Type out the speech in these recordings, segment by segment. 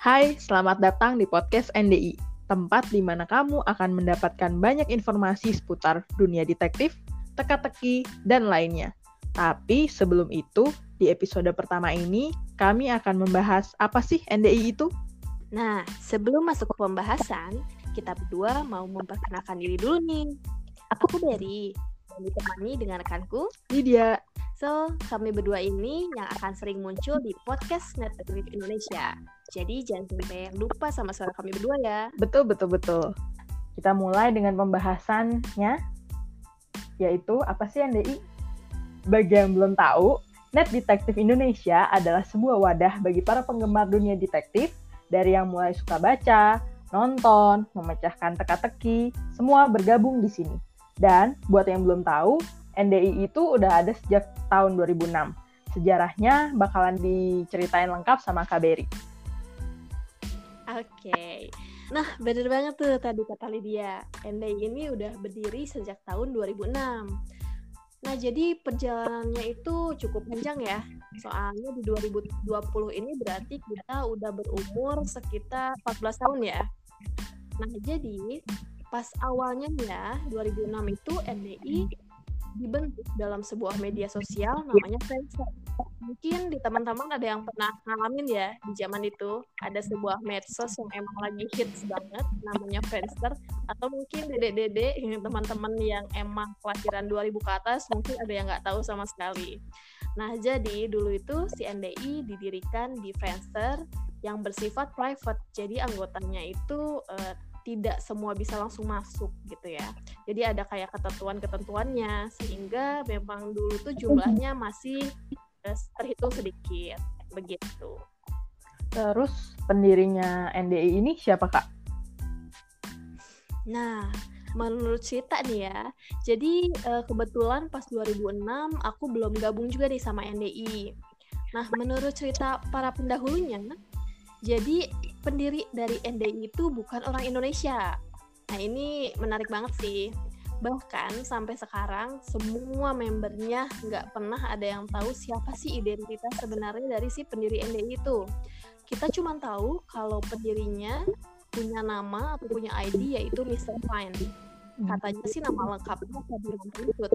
Hai, selamat datang di podcast NDI, tempat di mana kamu akan mendapatkan banyak informasi seputar dunia detektif, teka-teki, dan lainnya. Tapi sebelum itu, di episode pertama ini, kami akan membahas apa sih NDI itu? Nah, sebelum masuk ke pembahasan, kita berdua mau memperkenalkan diri dulu nih. Aku Berry, dan ditemani dengan rekanku Lydia. So, kami berdua ini yang akan sering muncul di podcast Netflix Indonesia. Jadi jangan sampai lupa sama suara kami berdua ya. Betul, betul, betul. Kita mulai dengan pembahasannya, yaitu apa sih NDI? Bagi yang belum tahu, Net Detektif Indonesia adalah sebuah wadah bagi para penggemar dunia detektif dari yang mulai suka baca, nonton, memecahkan teka-teki, semua bergabung di sini. Dan buat yang belum tahu, NDI itu udah ada sejak tahun 2006. Sejarahnya bakalan diceritain lengkap sama Kak Berry. Oke. Nah, bener banget tuh tadi kata Lydia. NDI ini udah berdiri sejak tahun 2006. Nah, jadi perjalanannya itu cukup panjang ya. Soalnya di 2020 ini berarti kita udah berumur sekitar 14 tahun ya. Nah, jadi pas awalnya ya 2006 itu NDI dibentuk dalam sebuah media sosial namanya Friendster. Mungkin di teman-teman ada yang pernah ngalamin ya di zaman itu ada sebuah medsos yang emang lagi hits banget namanya Friendster atau mungkin dede-dede teman-teman yang emang kelahiran 2000 ke atas mungkin ada yang nggak tahu sama sekali. Nah jadi dulu itu si NDI didirikan di Friendster yang bersifat private jadi anggotanya itu uh, tidak semua bisa langsung masuk gitu ya. Jadi ada kayak ketentuan-ketentuannya sehingga memang dulu tuh jumlahnya masih eh, terhitung sedikit begitu. Terus pendirinya NDI ini siapa kak? Nah, menurut cerita nih ya, jadi eh, kebetulan pas 2006 aku belum gabung juga nih sama NDI. Nah, menurut cerita para pendahulunya, jadi pendiri dari NDI itu bukan orang Indonesia. Nah ini menarik banget sih. Bahkan sampai sekarang semua membernya nggak pernah ada yang tahu siapa sih identitas sebenarnya dari si pendiri NDI itu. Kita cuma tahu kalau pendirinya punya nama atau punya ID yaitu Mr. Fine. Katanya sih nama lengkapnya Ferdinand Putut.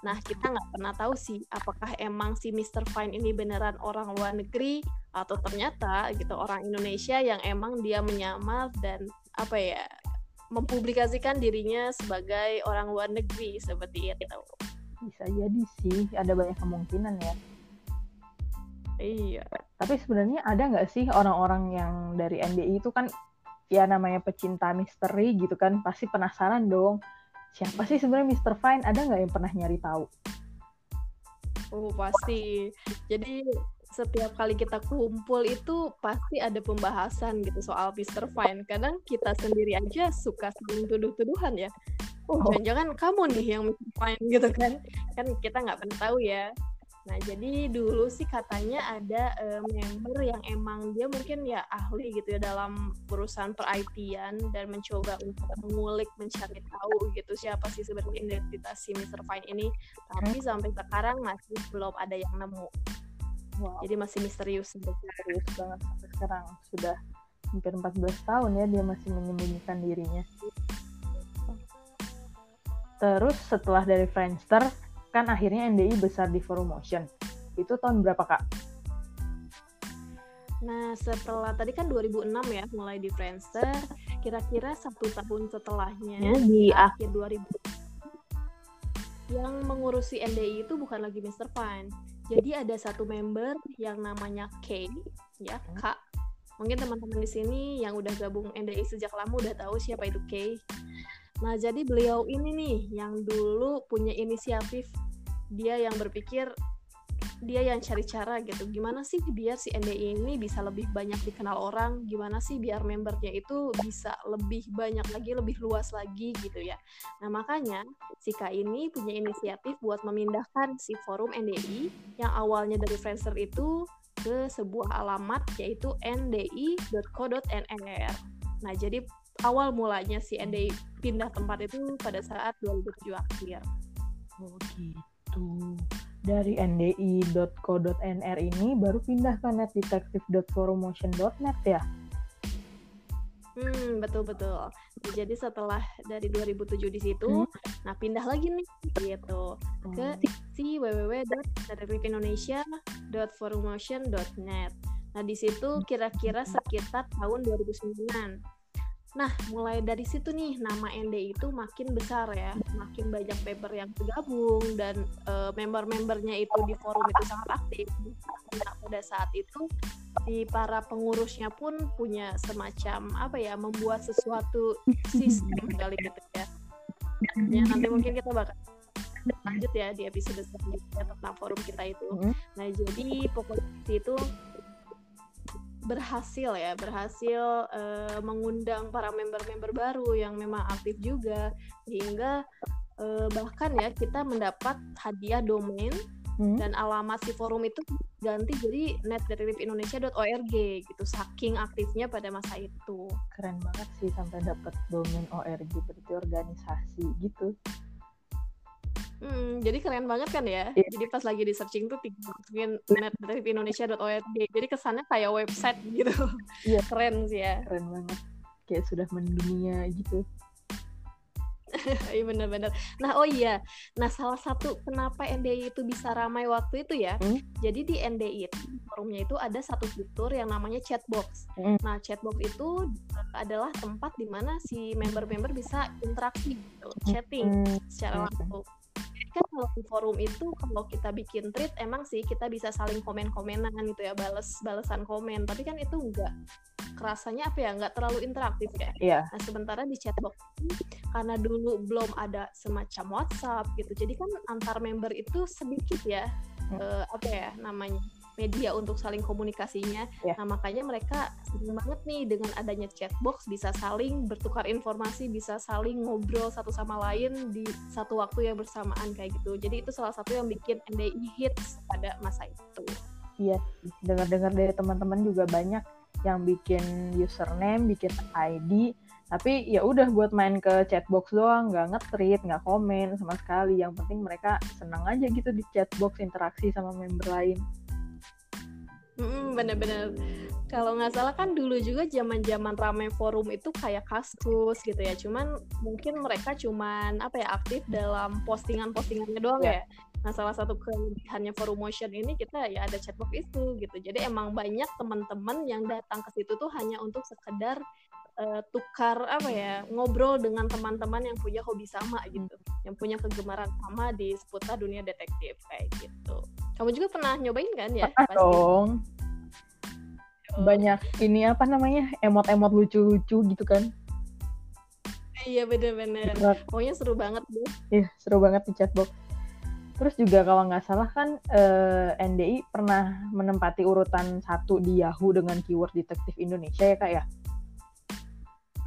Nah, kita nggak pernah tahu sih apakah emang si Mr. Fine ini beneran orang luar negeri atau ternyata gitu orang Indonesia yang emang dia menyamar dan apa ya mempublikasikan dirinya sebagai orang luar negeri seperti itu. Bisa jadi sih, ada banyak kemungkinan ya. Iya. Tapi sebenarnya ada nggak sih orang-orang yang dari NDI itu kan ya namanya pecinta misteri gitu kan pasti penasaran dong siapa sih sebenarnya Mr. Fine? Ada nggak yang pernah nyari tahu? Oh pasti. Jadi setiap kali kita kumpul itu pasti ada pembahasan gitu soal Mr. Fine. Kadang kita sendiri aja suka saling tuduh-tuduhan ya. Oh, jangan-jangan kamu nih yang Mr. Fine gitu kan. Kan kita nggak pernah tahu ya. Nah, jadi dulu sih katanya ada uh, member yang emang dia mungkin ya ahli gitu ya dalam perusahaan per IT-an dan mencoba untuk mengulik, mencari tahu gitu siapa sih sebenarnya identitas si Mr. Fine ini. Tapi sampai sekarang masih belum ada yang nemu. Wow. Jadi masih misterius. Misterius banget sampai sekarang. Sudah hampir 14 tahun ya dia masih menyembunyikan dirinya. Terus setelah dari Friendster, kan akhirnya NDI besar di Forum Motion. Itu tahun berapa, Kak? Nah, setelah tadi kan 2006 ya mulai di Friendster, kira-kira satu tahun setelahnya ya, di akhir 2000 yang mengurusi NDI itu bukan lagi Mr. Fine. Jadi ada satu member yang namanya K, ya, Kak. Mungkin teman-teman di sini yang udah gabung NDI sejak lama udah tahu siapa itu K. Nah, jadi beliau ini nih yang dulu punya inisiatif dia yang berpikir dia yang cari cara gitu gimana sih biar si NDI ini bisa lebih banyak dikenal orang gimana sih biar membernya itu bisa lebih banyak lagi lebih luas lagi gitu ya nah makanya si Kak ini punya inisiatif buat memindahkan si forum NDI yang awalnya dari Friendster itu ke sebuah alamat yaitu ndi.co.nr nah jadi awal mulanya si NDI pindah tempat itu pada saat 2007 akhir. Oh gitu. Dari ndi.co.nr ini baru pindah ke netdetective.forumotion.net ya? Hmm, betul betul. Jadi setelah dari 2007 di situ, hmm. nah pindah lagi nih gitu hmm. ke si www.detektifindonesia.forumotion.net. Nah, di situ kira-kira sekitar tahun 2009. Nah, mulai dari situ nih nama ND itu makin besar ya, makin banyak member yang tergabung dan uh, member-membernya itu di forum itu sangat aktif. Nah, pada saat itu di para pengurusnya pun punya semacam apa ya, membuat sesuatu sistem kali gitu ya. Ya nanti mungkin kita bakal lanjut ya di episode selanjutnya tentang forum kita itu. Mm-hmm. Nah, jadi pokoknya itu berhasil ya berhasil uh, mengundang para member-member baru yang memang aktif juga sehingga uh, bahkan ya kita mendapat hadiah domain hmm. dan alamat si forum itu ganti jadi netdetektifindonesia.org gitu saking aktifnya pada masa itu keren banget sih sampai dapat domain org berarti organisasi gitu Hmm, jadi keren banget kan ya. Yeah. Jadi pas lagi di searching tuh masukin netdetektifindonesia.org. Jadi kesannya kayak website gitu. Iya. Yeah. Keren sih ya. Keren banget. Kayak sudah mendunia gitu. Iya bener-bener. Nah oh iya, nah salah satu kenapa NDI itu bisa ramai waktu itu ya. Hmm? Jadi di NDI itu forumnya itu ada satu fitur yang namanya chatbox. Hmm. Nah chatbox itu adalah tempat di mana si member-member bisa interaksi, gitu, chatting hmm. secara langsung kan kalau di forum itu kalau kita bikin tweet emang sih kita bisa saling komen-komenan gitu ya bales balesan komen tapi kan itu enggak kerasanya apa ya nggak terlalu interaktif ya. Yeah. Nah sementara di chatbox karena dulu belum ada semacam WhatsApp gitu, jadi kan antar member itu sedikit ya hmm. uh, apa ya namanya media untuk saling komunikasinya. Yeah. Nah, makanya mereka senang banget nih dengan adanya chatbox bisa saling bertukar informasi, bisa saling ngobrol satu sama lain di satu waktu yang bersamaan kayak gitu. Jadi itu salah satu yang bikin NDI hits pada masa itu. Iya, dengar-dengar dari teman-teman juga banyak yang bikin username, bikin ID, tapi ya udah buat main ke chatbox doang, nggak nge-tweet, nggak komen sama sekali. Yang penting mereka senang aja gitu di chatbox interaksi sama member lain. Mm, bener-bener. Kalau nggak salah kan dulu juga zaman-zaman ramai forum itu kayak kasus gitu ya. Cuman mungkin mereka cuman apa ya aktif dalam postingan-postingannya doang yeah. ya. Nah salah satu kelebihannya forum motion ini kita ya ada chatbox itu gitu. Jadi emang banyak teman-teman yang datang ke situ tuh hanya untuk sekedar uh, tukar apa ya ngobrol dengan teman-teman yang punya hobi sama gitu. Yang punya kegemaran sama di seputar dunia detektif kayak gitu kamu juga pernah nyobain kan ya? Pernah pasti? dong. Oh. Banyak ini apa namanya emot-emot lucu-lucu gitu kan? Iya bener-bener. Pokoknya seru banget deh. Iya seru banget di chatbox. Terus juga kalau nggak salah kan eh, NDI pernah menempati urutan satu di Yahoo dengan keyword detektif Indonesia ya kak ya?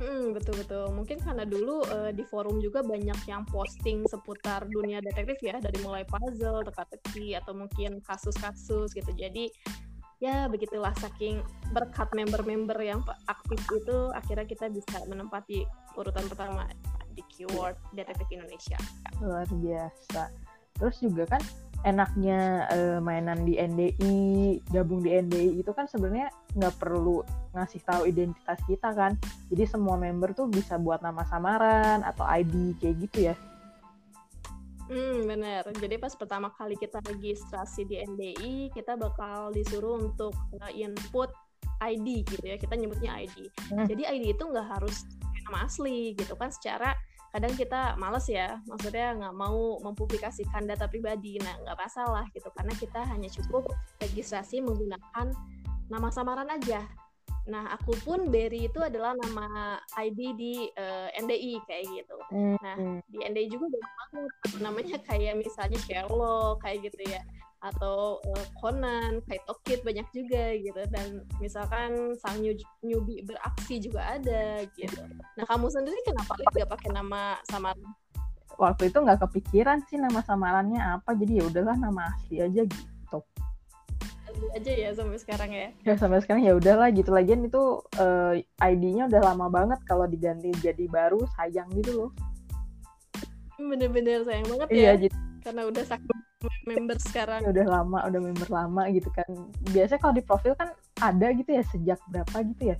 Hmm, betul betul. Mungkin karena dulu uh, di forum juga banyak yang posting seputar dunia detektif ya, dari mulai puzzle, teka-teki atau mungkin kasus-kasus gitu. Jadi ya begitulah saking berkat member-member yang aktif itu akhirnya kita bisa menempati urutan pertama di keyword detektif Indonesia. Luar biasa. Terus juga kan enaknya uh, mainan di NDI, gabung di NDI itu kan sebenarnya nggak perlu ngasih tahu identitas kita kan. Jadi semua member tuh bisa buat nama samaran atau ID kayak gitu ya. Hmm, bener. Jadi pas pertama kali kita registrasi di NDI, kita bakal disuruh untuk input ID gitu ya. Kita nyebutnya ID. Hmm. Jadi ID itu nggak harus nama asli gitu kan secara kadang kita males ya maksudnya nggak mau mempublikasikan data pribadi. Nah nggak masalah gitu karena kita hanya cukup registrasi menggunakan nama samaran aja. Nah aku pun Berry itu adalah nama ID di uh, eh, NDI kayak gitu. Nah hmm. di NDI juga banyak banget. Namanya kayak misalnya Sherlock kayak gitu ya atau uh, Conan, Kaito Kid banyak juga gitu dan misalkan sang newbie beraksi juga ada gitu. Nah kamu sendiri kenapa nggak pakai nama samaran? Waktu itu nggak kepikiran sih nama samarannya apa jadi ya udahlah nama asli aja gitu. Asli aja ya sampai sekarang ya? Ya sampai sekarang ya udahlah gitu lagian itu uh, eh, ID-nya udah lama banget kalau diganti jadi baru sayang gitu loh. Bener-bener sayang banget iya, ya. Gitu. Karena udah sakit member sekarang udah lama udah member lama gitu kan biasanya kalau di profil kan ada gitu ya sejak berapa gitu ya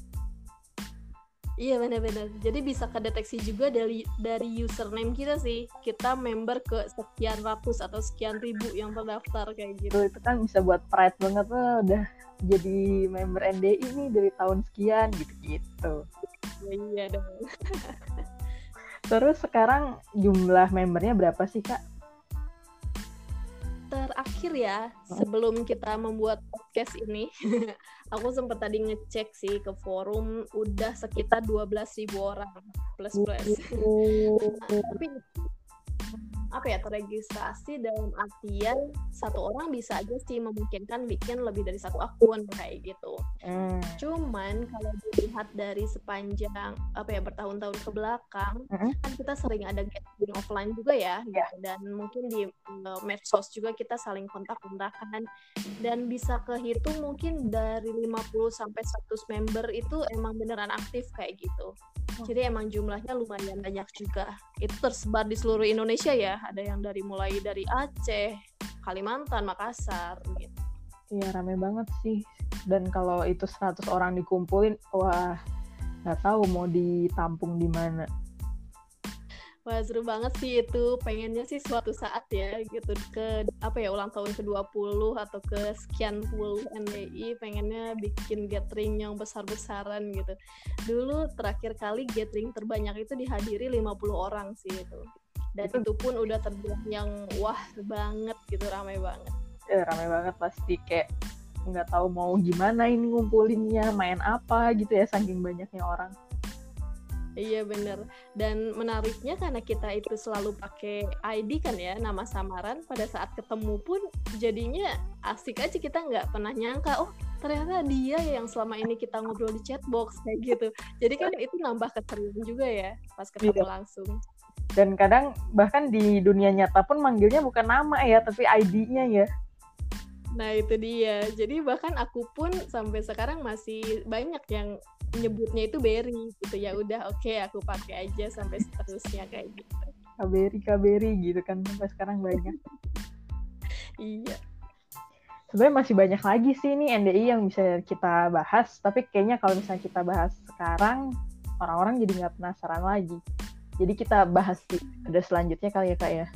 Iya benar-benar. Jadi bisa kedeteksi juga dari dari username kita sih. Kita member ke sekian ratus atau sekian ribu yang terdaftar kayak gitu. Itu kan bisa buat pride banget tuh udah jadi member NDI nih dari tahun sekian gitu-gitu. Ya, iya dong. Terus sekarang jumlah membernya berapa sih kak? Terakhir ya sebelum kita membuat podcast ini. Aku sempat tadi ngecek sih ke forum udah sekitar 12.000 orang plus plus. Nah, tapi apa ya terregistrasi dalam artian satu orang bisa aja sih memungkinkan bikin lebih dari satu akun kayak gitu. Mm. Cuman kalau dilihat dari sepanjang apa ya bertahun-tahun ke belakang mm. kan kita sering ada gathering offline juga ya yeah. dan mungkin di uh, medsos juga kita saling kontak-kontakan dan bisa kehitung mungkin dari 50 sampai 100 member itu emang beneran aktif kayak gitu. Oh. Jadi emang jumlahnya lumayan banyak juga. Itu tersebar di seluruh Indonesia ya. Ada yang dari mulai dari Aceh, Kalimantan, Makassar gitu. Iya rame banget sih. Dan kalau itu 100 orang dikumpulin, wah nggak tahu mau ditampung di mana. Wah seru banget sih itu pengennya sih suatu saat ya gitu ke apa ya ulang tahun ke-20 atau ke sekian puluh NDI pengennya bikin gathering yang besar-besaran gitu. Dulu terakhir kali gathering terbanyak itu dihadiri 50 orang sih itu. Dan itu, itu pun udah terbilang yang wah banget gitu ramai banget. Ya, ramai banget pasti kayak nggak tahu mau gimana ini ngumpulinnya main apa gitu ya saking banyaknya orang. Iya bener. Dan menariknya karena kita itu selalu pakai ID kan ya, nama samaran. Pada saat ketemu pun jadinya asik aja kita nggak pernah nyangka, oh ternyata dia yang selama ini kita ngobrol di chatbox kayak gitu. Jadi kan itu nambah keseriusan juga ya pas ketemu iya. langsung. Dan kadang bahkan di dunia nyata pun manggilnya bukan nama ya, tapi ID-nya ya. Nah itu dia. Jadi bahkan aku pun sampai sekarang masih banyak yang nyebutnya itu Berry gitu ya udah oke okay, aku pakai aja sampai seterusnya kayak gitu. Kaberi Kaberi gitu kan sampai sekarang banyak. iya. Sebenarnya masih banyak lagi sih nih NDI yang bisa kita bahas, tapi kayaknya kalau misalnya kita bahas sekarang orang-orang jadi nggak penasaran lagi. Jadi kita bahas di ada selanjutnya kali ya kak ya.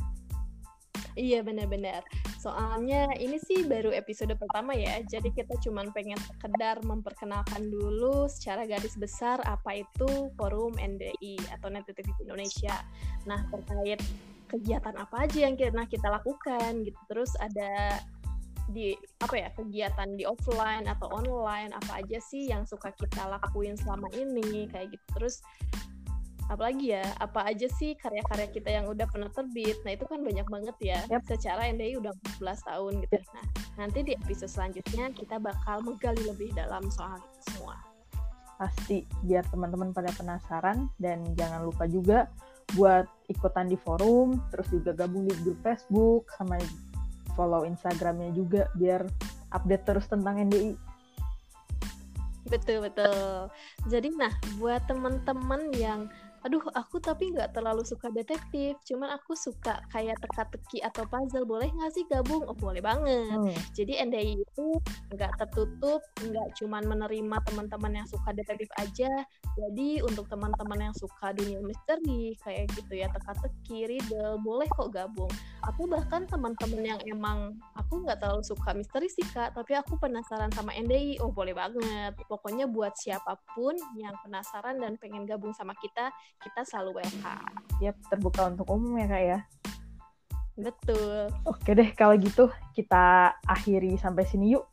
Iya benar-benar. Soalnya ini sih baru episode pertama ya, jadi kita cuma pengen sekedar memperkenalkan dulu secara garis besar apa itu Forum NDI atau Net Indonesia. Nah terkait kegiatan apa aja yang kita, nah, kita lakukan gitu. Terus ada di apa ya kegiatan di offline atau online apa aja sih yang suka kita lakuin selama ini kayak gitu terus apalagi ya apa aja sih karya-karya kita yang udah pernah terbit? Nah itu kan banyak banget ya. Yep. secara NDI udah 14 tahun gitu. Nah nanti di episode selanjutnya kita bakal menggali lebih dalam soal itu semua. Pasti biar teman-teman pada penasaran. Dan jangan lupa juga buat ikutan di forum terus juga gabung di grup Facebook sama follow Instagramnya juga biar update terus tentang NDI betul betul. Jadi nah buat teman-teman yang aduh aku tapi nggak terlalu suka detektif cuman aku suka kayak teka-teki atau puzzle. Boleh nggak sih gabung? Oh boleh banget. Hmm. jadi NDI itu nggak tertutup nggak cuman menerima teman-teman yang suka detektif aja. Jadi untuk teman-teman yang suka dunia misteri kayak gitu ya teka-teki riddle boleh kok gabung. Aku bahkan teman-teman yang emang aku nggak terlalu suka misteri sih kak. Tapi aku penasaran sama NDI oh boleh banget. Pokoknya buat siapa pun yang penasaran dan pengen gabung sama kita kita selalu welcome. Yap, terbuka untuk umum ya kak ya. Betul. Oke deh, kalau gitu kita akhiri sampai sini yuk.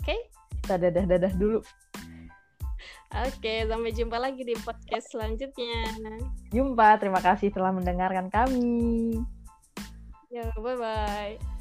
Oke. Okay. Kita dadah-dadah dulu. Oke, sampai jumpa lagi di podcast selanjutnya. Jumpa, terima kasih telah mendengarkan kami. Ya, bye-bye.